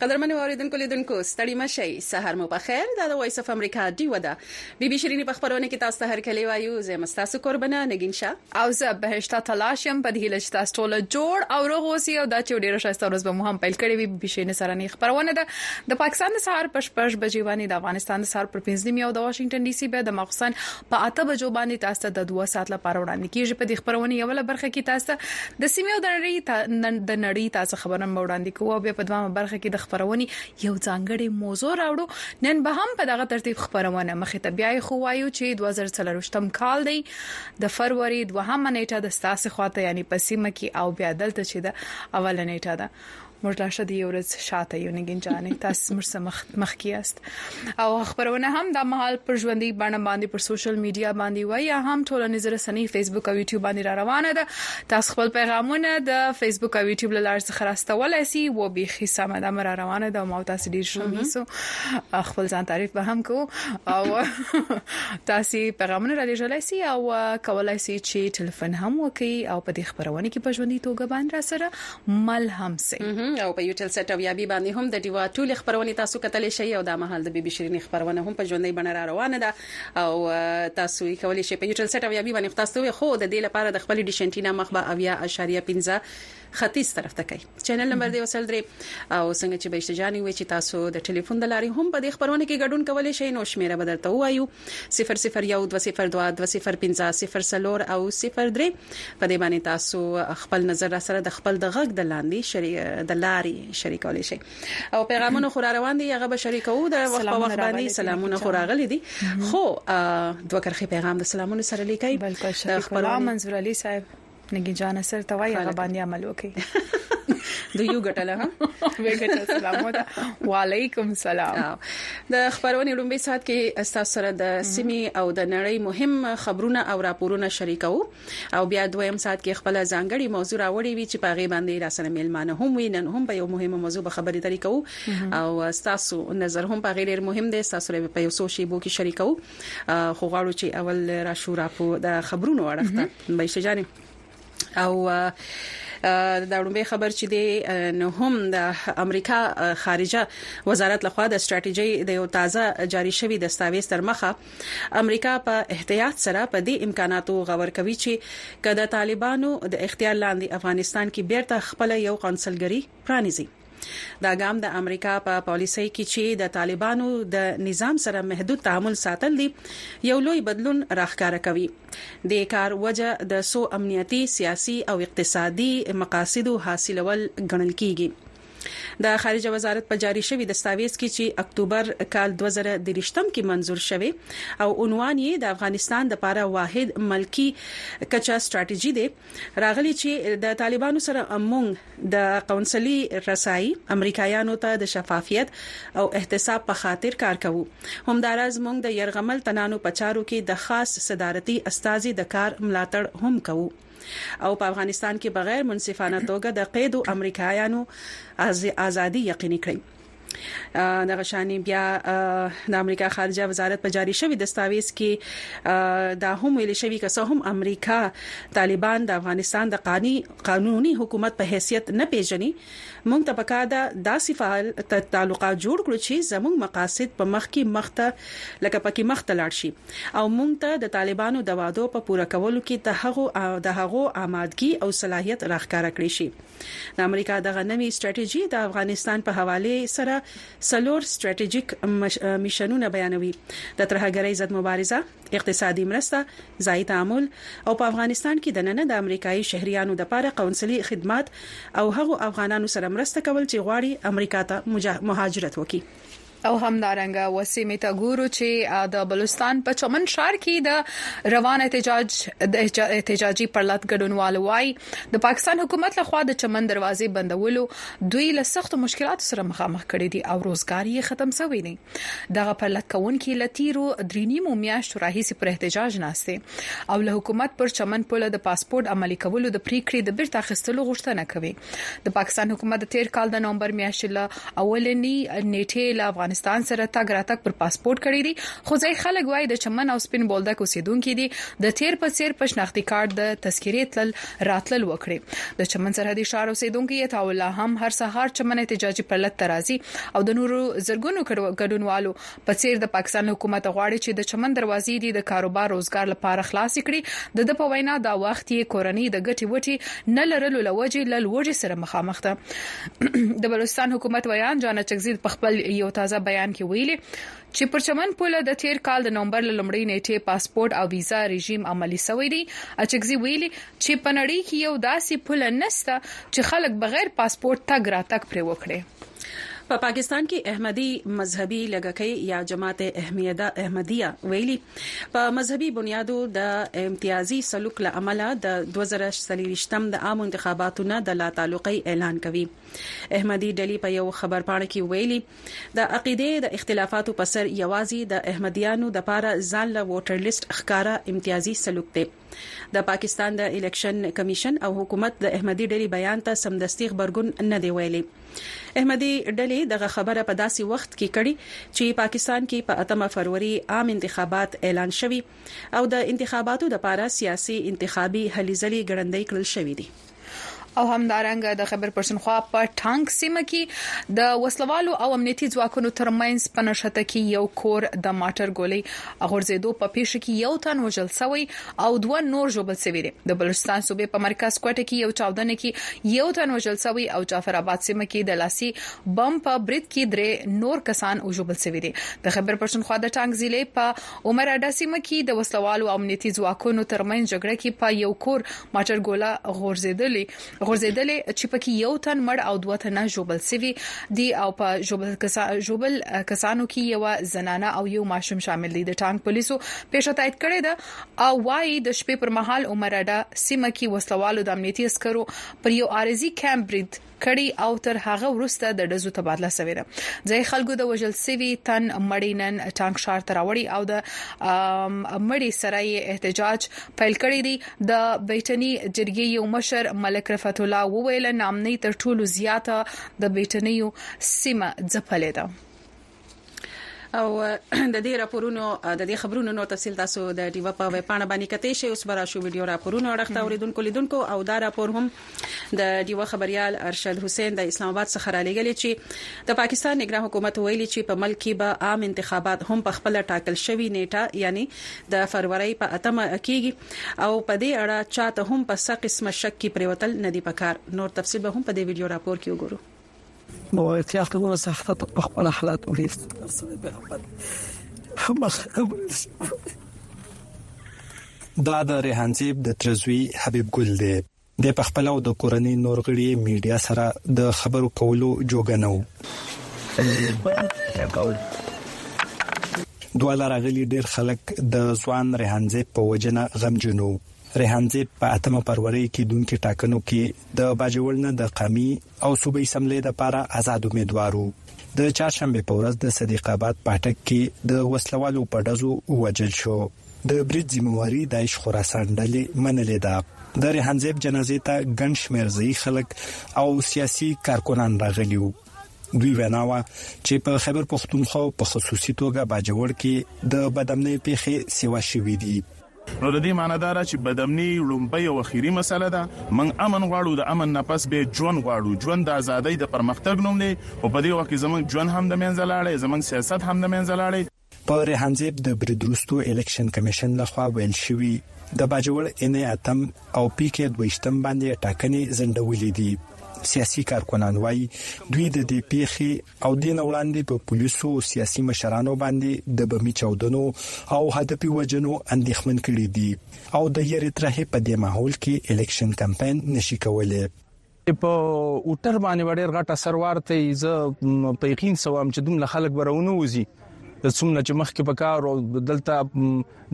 قدرمن اوریدونکو لیدونکو ستړي مشي سحر مو په خیر دا د وایس اف امریکا دی ودا بي بي شيرينې په خبرونه کې تاسو ته هر کلی وایو زه مستاسو قربانه نگین شاه او زه بهشته ته لاړ شم په دې هیله چې تاسو ټول جوړ او روغ اوسئ او دا چې ډیره شایسته ورځ به مو هم پیل کړې وي په بشینه سره نه خبرونه ده د پاکستان د سهار په شپږ بجې باندې د افغانستان د سهار پر 15 نیمه او د واشنگټن ډي سي به د مخسن په اته بجو باندې تاسو ته د 2 ساعت لپاره وړاندې کیږي په دې خبرونه یو له برخه کې تاسو ته د سیمې او د نړۍ د نړۍ تاسو خبرونه به وړاندې کوو بیا په دوامه برخه کې د خبرونې یو ځانګړی موضوع راوړو نن به هم په دغه ترتیب خبرونه مخې ته بیا خو وایو چې 2024 کال دی د فروري دوهمه نېټه د ستاسې خواته یعنی په سیمه کې او بیا دلته چې د اوله نېټه ده موږ لا شد یو ورځ شاته یو نګین جانې تاسو موږ سره مخ مخ کیاست او خبرونه هم د مهال پر ژوندۍ باندې باندې پر سوشل میډیا باندې وای یا هم ټولنیز رسنۍ فیسبوک او یوټیوب باندې را روانه ده تاسو خپل پیغامونه د فیسبوک او یوټیوب له لارې څخه راستولای شئ و به خي سم ده مر روانه ده ما تاسو ډیر شوم سو خپل ځان تعریف به هم کو او تاسي پیغامونه را لېږلای سي او کولای سي چې ټلیفون هم وکړي او په دې خبرونه کې په ژوندۍ توګه باندې را سره مل هم سي او په یوټل سټ او یابي باندې هم د ډیوا ټولې خبرونه تاسو کتلی شئ او دا مهال د بیبي شیرینې خبرونه هم په ژوندۍ بڼه را روانه ده او تاسو یې کولای شئ په یوټل سټ او یابي باندې تاسو خو د دې لپاره د خپل ډیش انټینا مخ به اویا اشاریه پنځه ختیځ طرف ته کوي چینل نمبر دی وسل درې او څنګه چې بهشته جاني وي چې تاسو د ټلیفون د لارې هم په دې خبرونه کې ګډون کولای شئ نو شمیره بدل ته وایو 0012022050 او 03 په دې باندې تاسو خپل نظر را سره د خپل د غږ د لاندې شری د لارې شریکول شي او پیغامونه خور روان دي هغه به شریکو د وخت په وخت باندې سلامونه خور غلي دي خو دوه کرخي پیغام د سلامونو سره لیکي د خپل منظور علي صاحب نګی جان سر ته وای هغه باندې عمل وکړي د یو ګټله ها وګټه سلامات وعليكم سلام د خبرونه لومبي سات کې استاد سره د سیمي او د نړۍ مهم خبرونه او راپورونه شریکو او بیا دویم سات کې خپل ځانګړي موضوع راوړي وي چې پاغي باندې را سره میلمانه هم وینن هم په یو مهمه موضوع به خبرې ترې کوو او تاسو نظر هم پاغي ډیر مهم دی تاسو لپاره په یو څو شی بو کې شریکو خو غواړو چې اول را شو راپور د خبرونو اړخ ته بهشته جان او د اړومبه خبر چې دی نو هم د امریکا خارجه وزارت لخوا د ستراتیژي د یو تازه جاری شوی دستاویز تر مخه امریکا په احتیاط سره په دې امکاناتو غور کوي چې کله طالبانو د اختیار لاندې افغانستان کې بیرته خپل یو قونسلګری پرانیزي دا ګام د امریکا په پالیسۍ کې چې د طالبانو د نظام سره محدود تعامل ساتل دي یو لوی بدلون راخکاره کوي د کار وجه د سو امنیتي سیاسي او اقتصادي مقاصدو حاصلول ګڼل کیږي د خارجه وزارت په جاری شوی دستاویز کې چې اکتوبر کال 2013 کې منزور شوی او عنوان یې د افغانستان د لپاره واحد ملکی کچا ستراتیژي ده راغلي چې د طالبانو سره مونږ د قونسلي رسايي امريکايانو ته د شفافيت او احتساب په خاطر کار کوو، همداراز مونږ د يرغمل تنانو په چارو کې د خاص صدارتي استازي د کار ملاتړ هم کوو او په افغانستان کې په غير منصفانه توګه د قيدو امريکايانو ازادي يقيني کړئ. دغه شانی بیا د امریکا خارجه وزارت په جاری شوی دستاویز کې دا هم ویل شوی چې څه هم امریکا طالبان د افغانستان د قانوني قانوني حکومت په حیثیت نه پیژني مونږ ته پکار ده داسې فعال تعلقات جوړ کړو چې زموږ مقاصد په مخ کې مخته لکه پکې مخته لاړ شي او مونږ ته د طالبانو د وادو په پوره کولو کې د هغو د هغو آمادګي او صلاحيت راخکاره کړی شي د امریکا دغه نوي ستراتیژي د افغانستان په حواله سره څلور ستراتیژیک مشنونه بیانوي د ترهګرۍ ضد مبارزه اقتصادي مرسته ځای تعامل او په افغانستان کې د ننه د امریکایي شهریانو د پاره قونسلي خدمات او هغو افغانانو سره مرسته کول چې غواړي امریکا ته مهاجرت وکړي او همدارنګه وسیمه ته ګورو چې د بلوچستان په چمن شهر کې د روان احتجاج د احتجاجي پرلط ګډونوال وای د پاکستان حکومت لخوا د چمن دروازې بندولو دوی له سخت مشکلات سره مخامخ کړي دي او روزګار یې ختم شوی دی دغه پرلط کوونکي لتیرو درینیمو میاشتو راهیسې پر احتجاج ناشته او له حکومت پر چمن پوله د پاسپورت عملی کولو د پریکړې د بیرته اخیستلو غوښتنه کوي د پاکستان حکومت د تیر کال د نومبر میاشتې له اولنی نیټه له افغانستان سره تګ راتګ پر پاسپورت کړی دی خو ځای خلک وایي د چمن او سپین بولدک اوسیدونکو دي د تیر په څیر په شناختی کارت د تذکرې تل راتلل وکړي د چمن سرحدي شار اوسیدونکو یې تاولا هم هر سهار چمن احتجاجي پرلت ترازی او د نورو زرګونو ګډونوالو په څېر د پاکستان حکومت غواړي چې د چمن دروازې دې د کاروبار روزګار لپاره خلاصې کړي. د ده په وینا دا وخت یې کورنۍ د ګټې وټې نه لرلو له وجې له لوږې سره مخامخ ده. د بلوچستان حکومت ویاند جان اچکزي په خپل یو تازه بیان کې ویلي چې پر چمن پوله د تېر کال د نومبر له لومړۍ نېټې پاسپورټ او ویزا رژیم عملي شوی دی. اچکزي ویلي چې په نړۍ کې یو داسې پوله نشته چې خلک بغیر پاسپورټ تګ راتګ پرې وکړي. په پاکستان کې احمدي مذهبي لږکۍ یا جماعت احمدیه ویلي، په مذهبي بنیادو د امتیازي سلوک له امله د دوه زره څلېرویشتم د عامو انتخاباتو نه د لا تعلقۍ اعلان کوي. احمدي ډلې په یو خبرپاڼه کې ویلي، د عقیدې د اختلافاتو په سر یوازې د احمدیانو دپاره ځان له ووټر لیست ښکاره امتیازي سلوک دی. د پاکستان د الیکشن کمیشن او حکومت د احمدي ډلې بیان ته سمدستي غبرګون نه دی ویلي احمدي ډلې دغه خبره په داسې وخت کې کړې چې پاکستان کې په اتمه فروری عام انتخابات اعلان شوي او د انتخاباتو لپاره سیاسي انتخابي هلې ځلې ګړندۍ کړل شوې دي او همدارنګه د خیبر پښتونخوا په ټانک سیمه کې د وسلوالو او امنیتي ځواکونو ترمنځ په نښته کې یو کور د ماټر ګولۍ غورځېدو په پیښه کې یو تن وژل شوی او دوه نور ژوبل شوي دي د بلوچستان صوبې په مرکز کوټه کې یو چاودنه کې یو تن وژل شوی او جعفر آباد سیمه کې د لاسي بم په برید کې درې نور کسان وژل شوي دي د خیبر پښتونخوا د ټانک ضلع په عمر اډه سیمه کې د وسله والو او امنیتي ځواکونو ترمنځ جګړه کې په یو کور ماټر ګوله غورځېدلې غورځېدلې چې پکې یو تن مړ او دوه تنه ژوبل سوي دي او په ژوبل کسا ژوبل کسانو کې یو زنانه او یو ماشوم شامل دي د ټانک پولیسو پیښه تایید کړې ده او وايي د شپې پر مهال عمر اډه سیمه کې وسله والو د امنیتي عسکرو پر یو عارضي کیمپ برید کړي او تر هغه وروسته د ډزو تبادله شوې ده ځای خلکو د وژل شوی تن مړی نن ټانک شار ته راوړي او د مړی سره یې احتجاج پیل کړی دی د بیټنی جرګې یو مشر ملک رفعت الله وویل نامنۍ تر ټولو زیاته د بیټنیو سیمه ځپلې ده او د دې راپورونو د دې خبرونو نو تفصيل تاسو د ډیوه په ویب پاڼه باندې کتئ شئ اوس برا شو ویډیو راپورونو اړخته اوریدونکو لیدونکو او دا راپور هم د ډیوه خبريال ارشد حسین د اسلام آباد څخه را لېګل چې د پاکستان نگران حکومت ویلي چې په ملک کې به عام انتخابات هم په خپل ټاکل شوی نیټه یعنی د فروری په اتمه کېږي او په دې اړه چاته هم په څه قسمه شک کې پریوتل نه دی پکار نور تفصيل به هم په دې ویډیو راپور کې وګورئ نو اعتیاق ته ورسه حالت په خپل حالات ولې سره به خپل هم دا د ریحانزیب د ترزوی حبیب ګل دی د پخپل او د کورنۍ نور غړي میډیا سره د خبرو کولو جوګنو دواله راغلي ډیر خلک د ځوان ریحانزیب په وجنه غمجنو ریحانزیب په اتمه پروري کې دونکو ټاکنو کې د باجوړ نه د قامي او صوبه اسمبلې لپاره ازاد امیدوار وو. د چهارشنبې په ورځ د صدیق اباد په اټک کې د وسله والو په ډزو ووژل شو. د برید ذمه واري داعش خراسان ډلې منلې ده. د ریحان زیب جنازې ته ګڼ شمېر ځايي خلک او سیاسي کارکنان راغلي وو. دوی وینا وه چې په خیبر پښتونخوا او په خصوصي توګه باجوړ کې د بدامنۍ پېښې سیوا شوې دي. نو د دې معنی دا ده چې بدامني ړومبۍ او اخیري مسئله ده، موږ امن غواړو، د امن نه پس بیا ژوند غواړو، ژوند د ازادۍ د پرمختګ نوم دی، خو په دې وخت کې زموږ ژوند هم د منځه لاړی، زموږ سیاست هم د منځه لاړی. په ریحانزیب د برید وروسته الیکشن کمیشن له خوا ویل شوي، د باجوړ اېنې اتم او پي کې دویشتم باندې ټاکنې ځنډولې دي. سیاسي کارکنان وايي، دوی د دې پېښې، او دې نه وړاندې په پولیسو او سیاسي مشرانو باندې د بمي چاودنو او هدفي وژنو اندېښمن کړي دي او د یرې ترهې په دې ماحول کې الیکشن کمپاین نشي کولی. په اوټر باندې وړیر غټ اثر ورته یي زه په یقین سوام چې دومره خلک ورونه وزي څومره چې مخکې په کار او دلته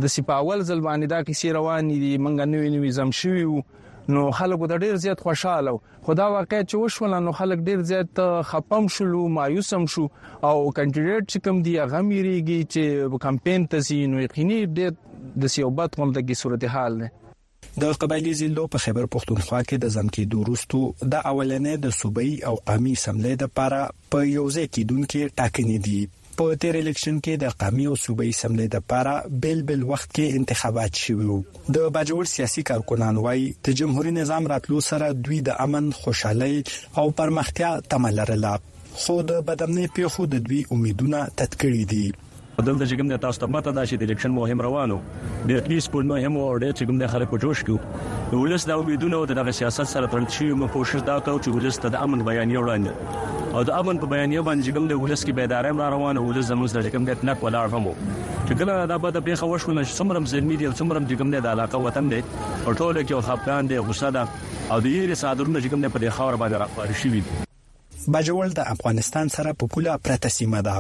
د سپاول ځل باندې دا کیسې روانې دي منګه نوې نوې زم شوي نو خلکو ته ډیر زیات خوشاله خو دا واقعیت چې وشول نو خلک ډیر زیات خپم شول مایوس هم شو او کاندیدټ چې کوم دی هغه میریږي چې کمپاین ته سي نو یقیني ډیر د سیوبت کوم د کی صورتحال نه د قبایلی زیلو په خیبر پښتونخوا کې د ځم کېدو وروسته د اولنې د صوبایي او قامي سملې د لپاره په یوځای کیدونکې ټاکنې دي. په تیر الیکشن کې د قامي او صوبه اسمبلۍ د پاره بیل بیل وخت کې انتخابات شوي وو. د باجوړ سیاسي کارکنان وایي د جمهوري نظام راتلو سره دوی د امن، خوشحالۍ او پرمختیا تمه لرله خو د بدامنۍ پیښو د دوی امیدونه تت کړي دي. دلته چې کوم د تاسو ته پته ده چې د الیکشن مهم روانو د اتلیس پول مهم او ډېر چې کوم د خلک په جوش کې د ولس د امیدونو او د سیاست سره تړل شوی مو کوشش دا کوي چې ولس ته د امن بیانیه وړاندې او د امن په بیانیه باندې کوم د ولس کې بیداري را روانه ولس زموږ د کوم د اتناق ولاړ هم چې کله دا په دې خو شو چې څومره زلمی دي څومره چې کوم د علاقه وطن دی او ټول کې او خپلان دی غوسه ده او د یې صادرونه چې کوم په دې خاور باندې راخواري شي باجوړ د افغانستان سره په پوله پرته سیمه ده.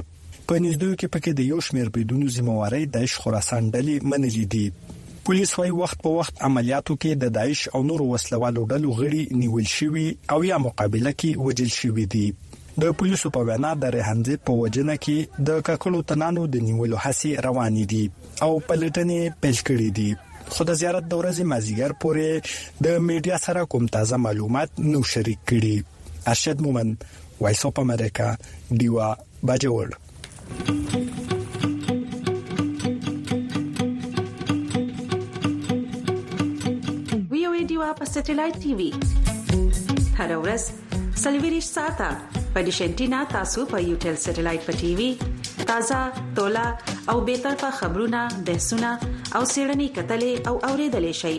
په نږدو کې پکې د یو شمېر بریدونو ذموارۍ داعش خراسان ډلې منلې دي. پولیس وايي وخت په وخت عملیاتو کې د داعش او نورو وسلوالو ډلو غړي نیول شوي او یا مقابله کې وژل شوي دي. د پولیسو په وینا د ریحانزیب په وژنه کې د ککړو تنانو د نیولو هڅې روانې دي. او پلټنې پیل کړې دي خو د زیارت د ورځې مازیګر پورې د میډیا سره کوم تازه معلومات نو شریک کړي ارشد مومن وایس اپ امریکا دیوا باجوړ ویو ای دیوا په سټلایټ ټي وي هر ورځ سلویریش ساته په دیشنټینا تاسو په یوټل سټلایټ په ټي وي تازه تولا او به طرفه خبرونه بحثونه او سیړنی کتلې او اوریدلې شي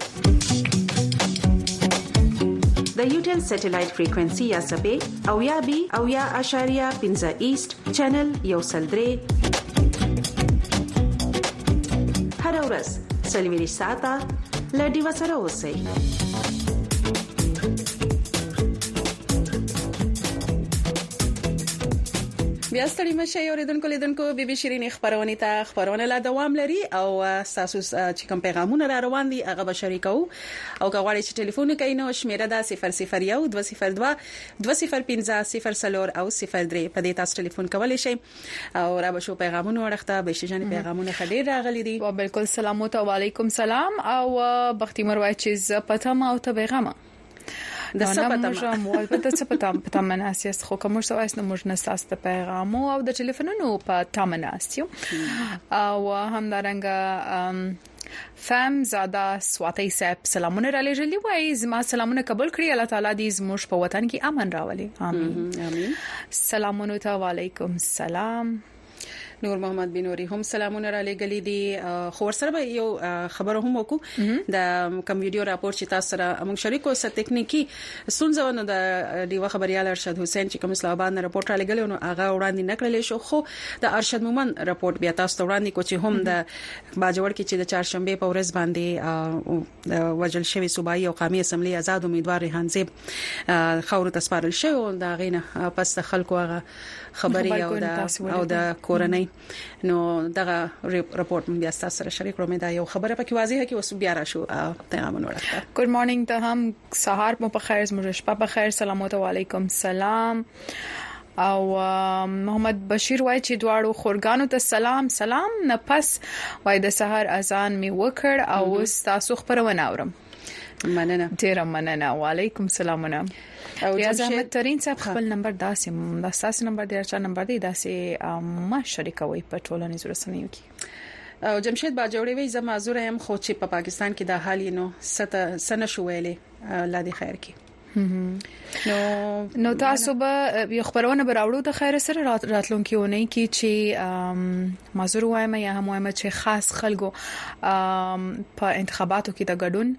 د یوټل سټلایټ فریکوئنسي یا سبې او یا بي او یا اشاریه 15 ایست چینل یو سل درې هر ورځ سلویری ساته لډي وسره اوسئ بیا ستړي مشه یو ردونکو لیدونکو بي بي شيرين خبرونه ته خبرونه لا دوام لري او تاسو چې کوم پیغامونه را روان دي هغه به شریکو او که غواړئ چې ټلیفون کوئ نو شمیره دا 001 202 دوه صفر پنځه صفر څلور او صفر درې په دې تاسو ټلیفون کولی شئ او را به شو پیغامونو اړخته به شجانې پیغامونه خډیر راغلي دي او بالکل سلام او علیکم سلام او بختي مر وای چې ز پته ما او ته پیغامه د څه په تمه مو البته څه په تمه په تمه ناس یاست خو کوم څه وایس نو موږ نه ساس ته پیغام او د ټلیفونونو په تمه ناس یو او همدارنګه فهم زاده سواتي صاحب سلامونه را لېږلي وای زما سلامونه قبول کړی الله تعالی دې زموږ په وطن کې امن راولي امين امين سلامونه ته وعليکم سلام نور محمد بنوري هم سلامونه را لګلې دي خو ورسره به یو خبره هم وکړو د کم ویډیو راپور چې تاسو سره موږ شریکو سره تکنیکی سنځو نو د دیو خبريال ارشد حسین چې کوم اسلام آباد نه راپور را لګلې نو هغه وړاندې نکړلې شو خو د ارشد مومن راپور بیا تاسو ته وړاندې کو چې هم د باجوړ کې چې د چهارشنبه په ورځ باندې وژل شوی صوبایي او قامي اسمبلی آزاد امیدوار ریحان زیب خاور ته سپارل شو او دا غینه پس د خلکو هغه خبري او دا او د کورنۍ نو دغه رپورت بیا تاسو سره شریک کړم دا یو خبره پکې واضحه کې اوس بیا را شو پیغام ورکړه ګډ مارنینګ ته هم سهار مو په خیر زموږ شپه په خیر سلام علیکم سلام او محمد بشیر وای چې دواړو خورګانو ته سلام سلام نه پس وای د سحر اذان می وکړ او تاسو خبرونه اورم مننه ډیره مننه وعلیکم سلامونه او یا زحمت ترين صاحب خپل نمبر داسې د ساس نمبر د ارچا نمبر دی داسې ما شریکوي په ټولنیز رسنیو کې او جمشید باجوړی وی زما زوره يم خو چې په پا پاکستان کې د حال نو ست سن شو ویلې الله دې خیر کړي نو نو تاسو به یو خبرونه براوړو د خیر سره راتلونکي ونی کی چې مازور وایم یا هم وایم چې خاص خلکو په انتخاباتو کې د ګډون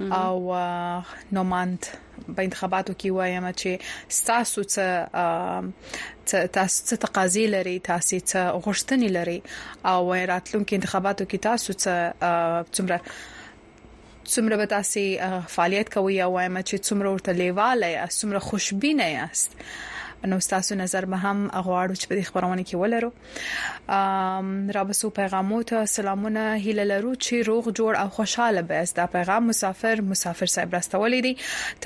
او نومانت په انتخاباتو کې وایم چې تاسو څه تاسو څه تقاضې لري تاسو څه غوښتنې لري او راتلونکي انتخاباتو کې تاسو څه څومره څومره به تاسو فعالیت کوئ یا وایم چې څومره ورته لیواله یا څومره خوشبینه یاست نو تاسو نظر به هم غواړو چې په دې خبرونه کې ولرو رابسو پیغامو ته سلامونه هیله لرو چې روغ جوړ او خوشاله به است دا پیغام مسافر مسافر صاحب راستولې دي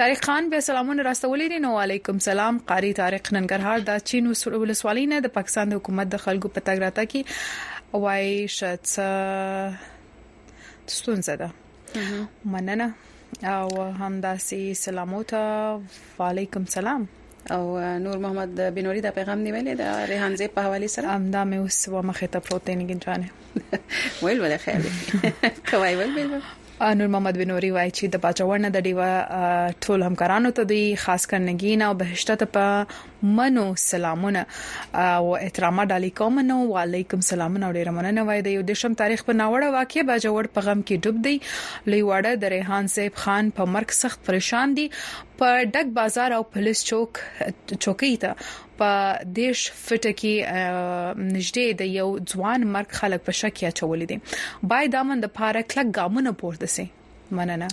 طارق خان به سلامونه راستولې دي نو علیکم سلام قاری طارق ننګرهار دا چین ولسوالۍ نه د پاکستان د حکومت د خلکو په تګ راته کې وای شت ستونزه ده مننه او همداسې سلامو ته وعليکم سلام او نور محمد بنوري دا پیغام دی ویلې دا ریحان زی په حواله سره امدا مې اوس و مخه ته پروت دی نګین جان ویل ولا خیر کوي ویل ویل نور محمد بنوري وایي چې د پاچاورنه د ډیوه ټول همکارانو ته دی خاص کر نګین او بهشته ته په منه سلامونه او احترامات ډالۍ کوم نو وعليکم سلامونه او ډیره مننه وای د یو دیشم تاریخ په ناوړه واقع باجوړ په غم کې ډوب دی لوی وړه د ریحان صاحب خان په مرګ سخت پریشان دي په ډک بازار او پولیس چوک چوکۍ ته په دیش فټ کې نږدې د یو ځوان مرګ خلک په شک کې اچولې دي باید امن د پاره کلک ګامونه پورته سي مننه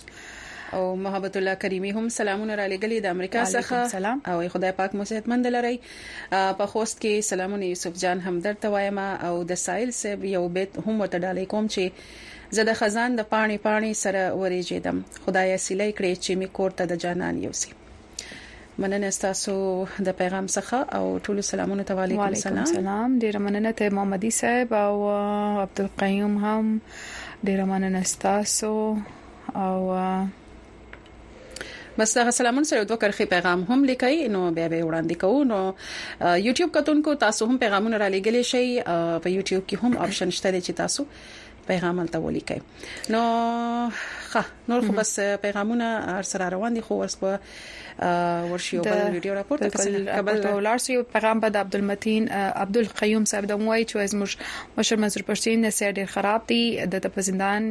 او محبت الله کریمی هم سلامونه را لګلې د امریکا څخه او خدای پاک مو صحتمند لري په خوست کې سلامونه یوسف جان هم درته وایم او د سایل صاحب یو بیت هم ورته ډالې کوم چې زه د خزان د پانی پانی سره ورېجې دم خدای سیلې کړې چې می کور ته د جانان یوسي مننه تاسو د پیغام څخه او ټول سلامونه ته وعلیکم سلام سلام ډیر مننه ته محمدي صاحب او عبدالقیوم هم ډیر مننه تاسو او بس دا سلامون سره دوه کرخي پیغام هم لیکي نو بیا به وړاندې کوو نو یوټیوب کتونکو تاسو هم پیغامونه را لېږلی شئ په یوټیوب کې هم آپشن شته چې تاسو پیغام الته ولیکئ نو ښه نور خو بس پیغامونه هر سره روان دي خو ورس په ورشي او بل ویډیو راپورته کړئ کابل ته ولار سي پیغام بعد عبد المتين عبد القيوم صاحب د موای چې زموږ مشر منصور پښتين نه سي ډیر خراب دي د په زندان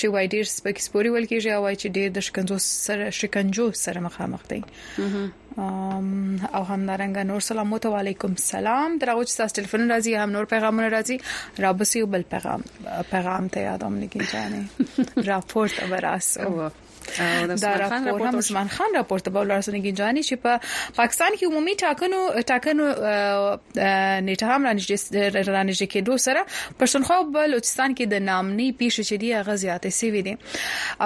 شي وای ډیر سپکسپوري ول کیږي او چې ډیر د شکنجو سره شکنجو سره مخامخ دي او همدارنګه نور سلام او علیکم سلام دراغو چې تاسو ټلیفون راځي هم نور پیغامونه راځي رابسي بل پیغام پیغام ته یادوم نه کیږي راپورټ ابراس او دا راپور هم عثمان خان راپورته به ولرسنګي جاني چې په پاکستان کې عمومي ټاکنو ټاکنو نیټه هم رانیږدې کېدو سره پښتونخوا او بلوچستان کې د نامنۍ پیښې چې دی هغه زیاتې شوې دي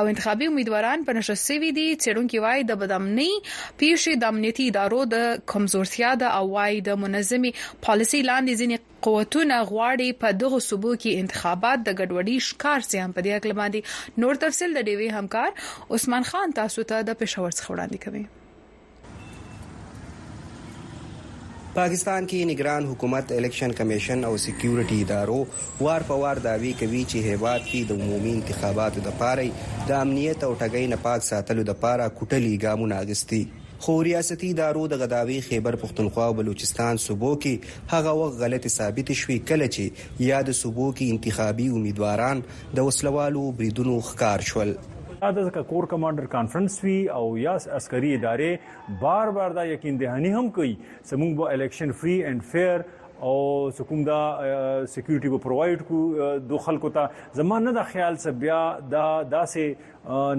او انتخابي امیدواران په نشه شوي دي چېرونکو وايي د بدامنۍ پیښې د امنیتي ادارو د کمزورتیا ده او وايي د منظمي پالیسي لاندې ځینې قوتونه غواړي په دغه صوبو کې انتخابات د ګډوډۍ ښکار سي هم په دې اړه باندې نور تفصيل د ډیوي همکار عثمان خان تاسو ته د پېښور څخه وړاندې کوي پاکستان کې نګران حکومت، الیکشن کمېشن او سکیورټي ادارو وار په وار دعوې کوي چې هېواد کې د عمومي انتخاباتو لپاره یې د امنیت او ټګۍ نه پاک ساتلو لپاره کوټلي ګامونه اخیستي، خو ریاستي ادارو دغه دعوې خېبر پښتونخوا او بلوچستان صوبو کې هغه وخت غلطې ثابتې شوې کله چې یادو صوبو کې انتخابي امیدواران د وسله والو بریدونو ښکار شول. دا د که کور کمانډر کانفرنس وي او یا عسکري ادارې بار بار دا یقین دهاني هم کوي چې موږ به الیکشن فري اینډ فیر او چې کوم دا سکیورټي به پرووایډ کو دو خلکو ته زما نه دا خیال چې بیا دا داسې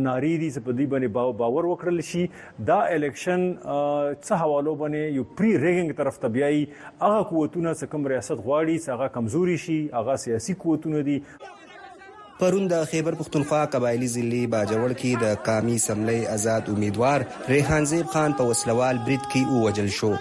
ناری دي چې په دې باندې باور وکړل شي دا الیکشن څه حوالو باندې یو پری ریګینګ طرف ته بیایي هغه قوتونه چې کوم ریاست غواړي چې هغه کمزوري شي هغه سیاسي قوتونه دي پرون د خیبر پښتونخوا قبایلی ضلع باجوړ کې د قامي سملې آزاد امیدوار ریحان زیب خان په وسلوال برید کې ووجل شو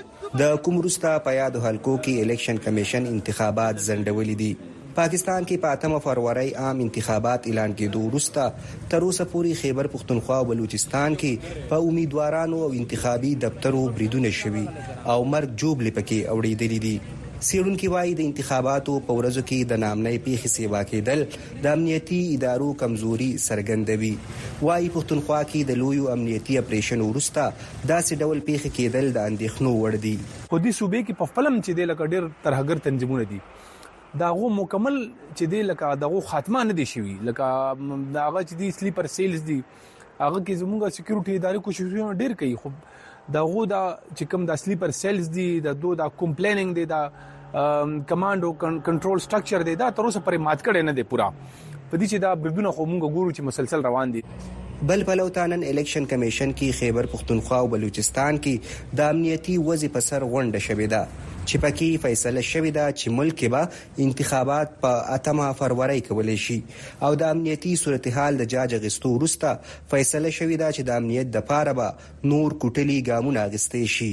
د کوم وروسته په یادو حلقو کې الیکشن کمیشن انتخابات ځنډولي دي. پاکستان کې په اتمه فرورۍ عام انتخابات اعلان کیدو وروسته تر اوسه پورې خیبر پښتونخوا او بلوچستان کې په امیدوارانو او انتخابي دفترو بریدونه شوي او مرګ ژوبلې پکې اوړیدلي دي. څیړونکي وايي د انتخاباتو په ورځو کې د ناامنۍ پیښې سیوا کیدل د امنیتي ادارو کمزوري څرګندوي. وايي پښتونخوا کې د لویو امنیتي اپریشنو وروسته داسې ډول پېښې کېدل د اندېښنو وړ دي. په دې صوبې کې په فلم چې دی لکه ډېر ترهګر تنظیمونه دي د هغو مکمل چې دی لکه د هغو خاتمه نه دی شوي لکه د هغه چې دی سلیپر سیلز دي هغه کې زمونږ سکیورټي ادارې کوششونه ډېر کوي خو د هغو دا چې کوم دا سلیپر سیلز دي د دوی دا کوم پلانینګ دی دا کمانډ او کنټرول سټرکچر دی دا تر اوسه پرې مات کړي نه دی پورا په دې چې دا بریدونه خو مونږ ګورو چې مسلسل روان دي بل پلو ته نن الیکشن کمیشن کې خیبر پښتونخوا او بلوچستان کې د امنیتي وضع په سر غونډه شوې ده چې پکې فیصله شوې ده چې ملک کې به انتخابات په اتمه فرورۍ کولی شي او د امنیتي صورتحال د جاج اخیستو وروسته فیصله شوې ده چې د امنیت دپاره به نور کوټلي ګامونه اخیستی شي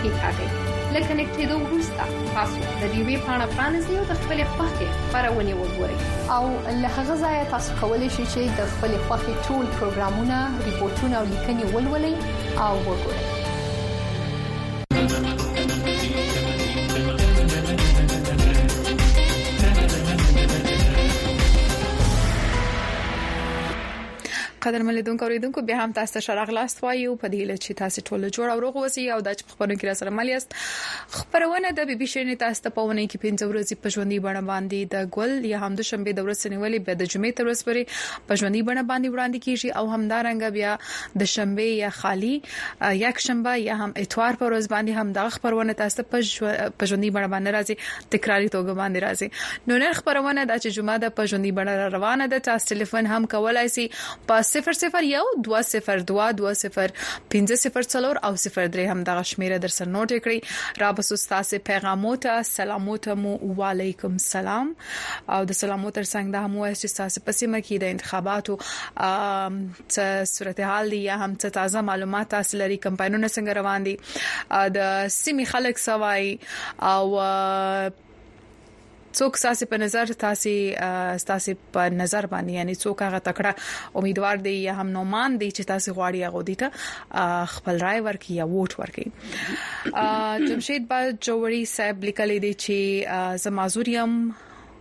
کېکاږئ. له کنېکټېدو وروسته تاسو د دې ویب پاڼه پرانیزئ او د خپلې خوښې خپرونې وګورئ. او له هغه ځایه تاسو کولی شئ چې د خپلې خوښې ټول پروګرامونه، ریپورټونه او لیکنې ولولئ او وګورئ. قدرمن لیدونکو اوریدونکو بیا هم تاسو ته شراغلاست وایو په دې هیله چې تاسو ټول جوړ او روغ اوسئ او دا چې خبرونه کې را سره مل یاست خبرونه د بي بي شيرنې تاسو ته په ونې کې پنځه ورځې په ژوندۍ بڼه باندې د ګل یا هم د شنبه د ورځې نیولې بیا د جمعې تر ورځې پورې په ژوندۍ بڼه باندې وړاندې کیږي او هم دا رنګ بیا د شنبه یا خالی یک شنبه یا هم اتوار پر ورځ باندې هم دا خبرونه تاسو ته په ژوندۍ بڼه باندې راځي تکراری توګه باندې راځي نو نن خبرونه د چې جمعه د پژوندۍ بڼه را روانه ده تاسو ټلیفون هم کولای شئ په 0012022050 او 03 هم دغه شمیره در سره نوٹ کړئ را بسو تاسو پیغامو ته سلامو ته مو وعلیکم سلام او د سلامو تر څنګ دا هم وایي چې تاسو په سیمه کې د انتخاباتو څه صورتحال دی یا هم څه تازه معلومات تاسو لري کمپاینونه څنګه روان دي د سیمې خلک سوای او څوک ساسي په نظر تاسو تاسو په نظر باندې یعنی څوک هغه تکړه امیدوار دی یا هم نومان دی چې تاسو غواړي هغه دی ته خپل رائے ورکړي یا ووټ ورکړي جمشید با جوړی صاحب لیکل دي چې زمازوریم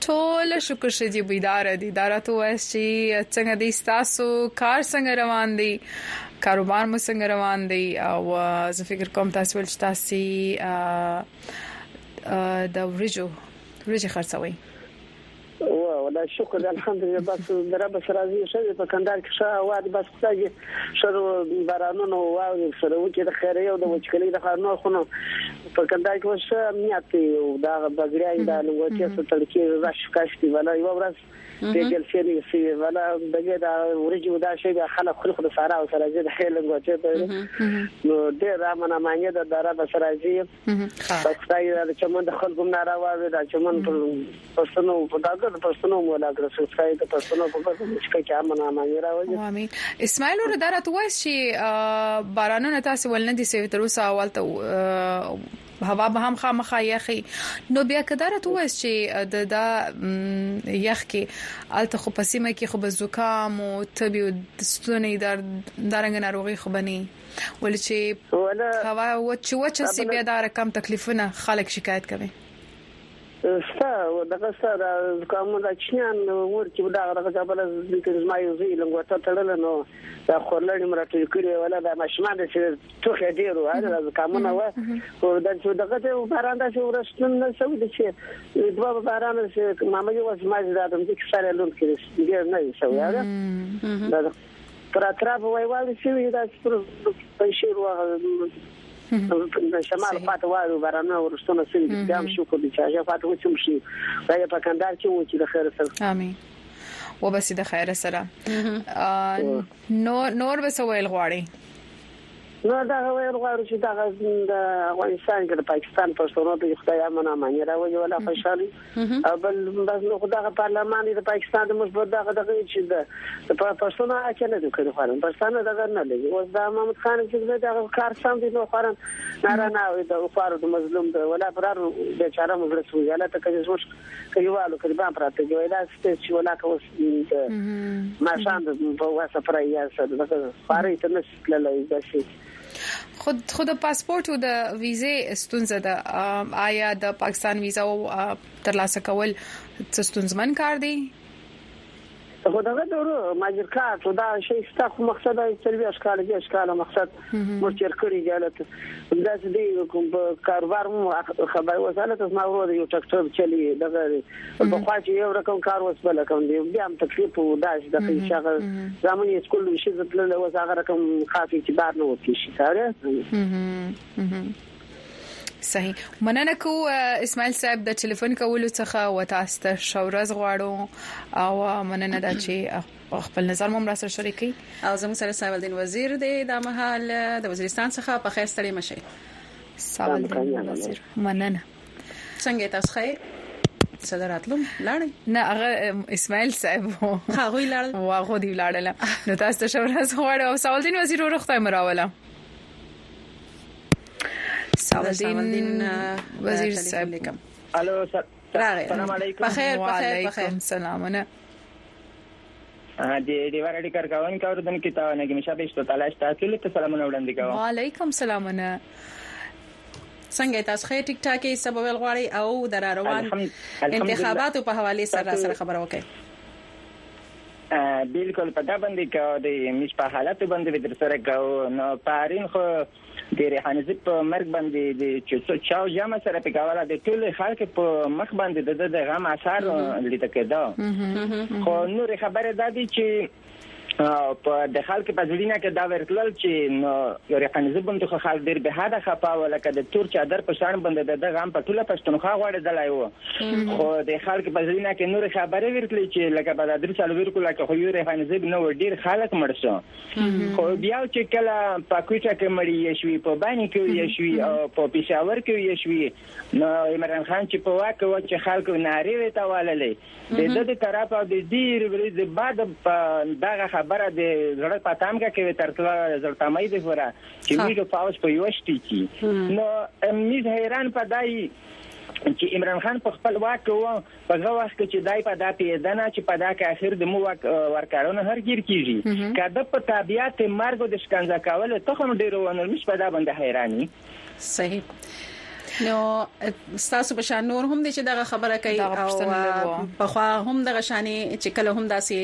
ټوله شکر شجی بیدار دی دا راته وایس چی څنګه دی ستاسو کار څنګه روان دی کاروبار مو څنګه روان دی او زه فکر کوم تاسو ول تاسو د ورجو ورجه خرڅوي او ولا شکر الحمدلله بس درب سره زی شوی په کندهار کې ښه هوا ده بس خدای شر بارانونو واو سره وکړي د خیر یو د وچکلې د خارنو خونو په کندهار کې اوس امنیت دی او دا بګړیا یې دا لوټیا ستل کې راش کاشتي ولا یو ورځ په جلسه نه سی ولا دغه دا ورجی ودا شي د خلک خلک د سارا او سره زید خیل لوټیا ته نو ډېر را منه معنی دا دره بسرازي خدای چې من د خلکو نه راوړل دا چې من پښتنو په داګه د پښتنو مولا کړ سو ځای د پښتنو په بس مشکل کې امن امن راوځي وامي اسماعیل ور دارت وای چې بارانونه تاسو ول نه دي سوي تر اوسه اول ته هوا به هم خامخا یخي نو بیا کدارت وای چې د دا یخ کې الته خو پسیمه کې خو به زکام او تبي او ستونی در درنګ ناروغي خو بني ول چې هوا و چې و چې بیا دا رقم تکلیفونه خلک شکایت کوي ستا دغه سره دا زکامونه دا چنیان ور کې دا غره کابل د زما یو زی لنګوټه تړل نو دا خورلړې مرټل کړي ولا دا مشمان چې توخه ډیرو هغه زکامونه و او دا چې دغه ته باران دا چې ورستون نه سوي د چې دوه باران چې ماما یو واسماج دا د دې سره لون کړي ډیر نه سوي هغه پر اطراف وایوالو سیمه کې داسې پر پنځیر وغه د شمال خواته وایو بارانه ورستونه سوي دي بیا هم شکر دي چې هغه خواته وڅم شي دا په کندهار کې و چې د خیر سره امين وبسي د خیر سره نو نور وسویل غواړي نو دغه ویل غواړو چې دغه د افغانستان کې د پاکستان پښتنو ته خدای امن امنیت راوړي ولا خوشحالي او بل بس نو دغه پارلمان د پاکستان د مشبه دغه دغه چې د پښتنو حق نه دی کړی خورن پښتنه دغه نه لګي اوس دا محمد خان چې دغه کار سم دی نو خورن نارا نه وي د خوارو د مظلوم د ولا برار بیچاره مزرسو یاله ته کوي زوښ کلیوالو که د بام پراته دی وای دا ستاسو چې ولاکه اوس د ماشان د په واسه پر یا سره د خارې ته نس تللی دا شي خود خود پاسپورت او د ویزه ستونزه ده آیا د پاکستان ویزه ترلاسه کول څه ستونزمن کار دی خو دغه دورو ماجر کارت دا شی ستا خو مقصد دی څلوېښت کاله دېرش کاله مقصد مور چیر کړی دی لته دا چې دی کوم کاروبار مو خبر وساله ته ما ورو یو ټکټر چلی دغه په خوا چې یو رقم کار وس بل کوم دی بیا هم تکلیف و داش د شغل زمون یې سکول شي زتل له وسه هغه رقم خاصی چې بار نه وتی شي سره صحیح مننه کو اسماعیل صاحب د ټلیفون کولو څخه او تاسو ته شورز غواړو او مننه دا چې خپل نظر مو مرسته شریکي او زموږ سره صاحب الدین وزیر دی د مهال د وزیرستان څخه په خیر ستړي مشي صاحب الدین وزیر مننه څنګه تاسو خیر څه دراتلو لاړ نه هغه اسماعیل صاحب هغه لاړ واغو دی لاړل نو تاسو ته شورز غواړم او سوالدین وزیر ورخته مراوله ساولدین وزیر صاحب لیکم الو سلام علیکم بخیر بخیر بخیر سلامونه د ډیوار اړیکه کارکون کاردن کې تا نه کې مشه به شته تلاش تاسو له سلامونه وړاندې کوم وعلیکم سلامونه څنګه تاسو خې ټیک ټاک یې سبب غواړي او د روان انتخاباتو په حواله سره سره خبرو وکړي بالکل په دا باندې که د مش په حالت باندې به تر سره کاو نو پارین خو د ریحانزی په مرګ باندې د چوسو چاو جامه سره په کاوله د ټول خلک په مخ باندې د د غم اثر لیدل کېده خو نور خبره ده چې په د خلک په ځړینه کې دا ورتلل چې نو یو رقنځه بنت خو خلک ډیر به هدا خپاو لکه د تور چادر په شان بند د غم په ټوله پښتونخوا غوړې دلای وو خو د خلک په ځینه کې نور خبرې ورتلې چې لکه په درې سالویر کو لکه خو یو ریحان زیب نو ډیر خلک مړ شو خو بیا چې کله په کوټه کې مړی شوی په باندې کې یې شوی او په پېښور کې یې شوی نو عمران خان چې په واکه و چې خلک ناری وې تا واللې د دې د طرف او د ډیر ورځ بعد دغه خبره د زړه په تامګه کې تر څو زړه تامې دی فورا چې موږ فاوس په یوشتي کې نو میز حیران پدای چې عمران خان په خپل واک کې و په هغه وخت کې چې دای په دا پیدنه چې په دا کې اخر د مو واک ورکړنه هر گیر کیږي کده په تابعیت مرګ او د شکنجه کول ته هم ډیر ونه مش په دا باندې حیرانی صحیح نو تاسو په شان نور هم دي چې دغه خبره کوي او په خوا هم دغه شاني چې کله هم داسې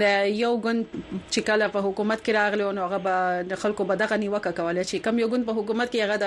د یو ګوند چې کله په حکومت کې راغلی او هغه به د خلکو بدغه نیوکه کوله چې کم یو ګوند په حکومت کې هغه د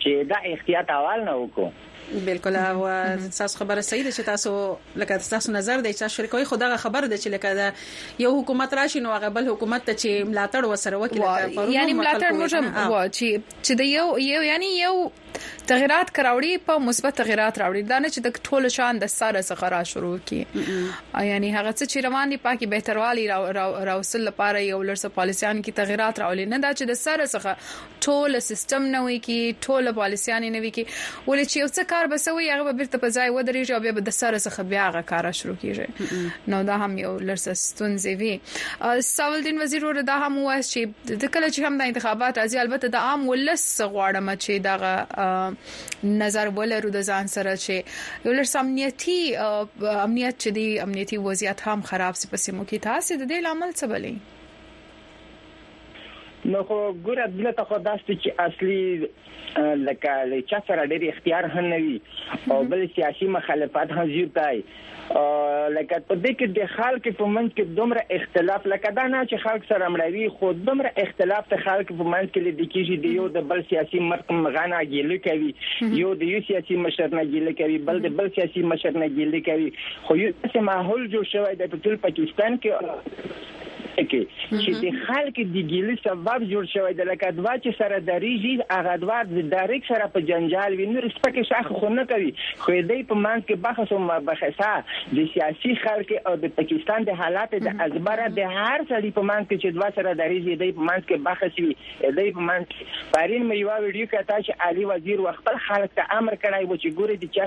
چې دا احتیاط اول نه وکړو بالکل او تاسو خبره صحیح ده چې تاسو لکه تاسو نظر دی چې شریکوي خو دا خبره ده چې لکه دا یو حکومت راشي نو هغه بل حکومت ته چې ملاتړ وسره وکړي لکه یعنی ملاتړ موږ و چې چې د یو یو یعنی یو تغیرات کراوړي په مثبت تغیرات راوړي دا نه چې د ټولو شان د سره څخه را شروع کی یعنی هغه څه چې روان دي پاکي بهتروالی راوصل لپاره یو لړ څه پالیسيان کې تغیرات راولي نه دا چې د سره څخه ټول سیستم نوی کی ټول پالیسیانی نوی کی ولی چی یو څه کار به سوی هغه به بیرته په ځای ودریږی او بیا به دسره څخه بیا هغه کار شروع کیږی نو دا هم یو لرسه ستونزی وی ساولدین وزیر ور دا هم وایس چی د کله چی هم دا انتخابات راځی البته د عام ولس غواړم چی دغه نظر ولرو د ځان سره چی یو لرسه امنیتی امنیت چی دی امنیتی وضعیت هم خراب سی په سیمو کی تاسو د دې لامل څه بلی نو خو ګوره دلته خو داسې چې اصلي لکه له چا سره ډېر اختیار هم نه وي او بل سیاسي مخالفت هم زیات دی لکه په دې کې د خلک په منځ کې دومره اختلاف لکه دا نه چې خلک سره مړوي خو دومره اختلاف ته خلک په منځ کې لدی کېږي د یو د بل سیاسي مرکم غنا ګیله کوي یو د یو سیاسي مشر نه ګیله کوي بل د بل سیاسي مشر نه ګیله کوي خو یو څه ماحول جوړ شوی د ټول پاکستان کې کې چې د خلک د ګیلې سبب جوړ شوی د لکه دوا چې سره دریږي هغه دوا د دریک سره په جنجال وي نور سپک شاخ خو نه کوي خو دې په منځ کې بحث او مباحثه د سیاسي خلک او د پاکستان د حالات د ازبره د هر سړي په منځ کې چې دوا سره دریږي دې په منځ کې بحث وي دې په منځ پرین مې یو ویډیو کته چې علي وزیر وخت خلک ته امر کړی و چې ګوري د چا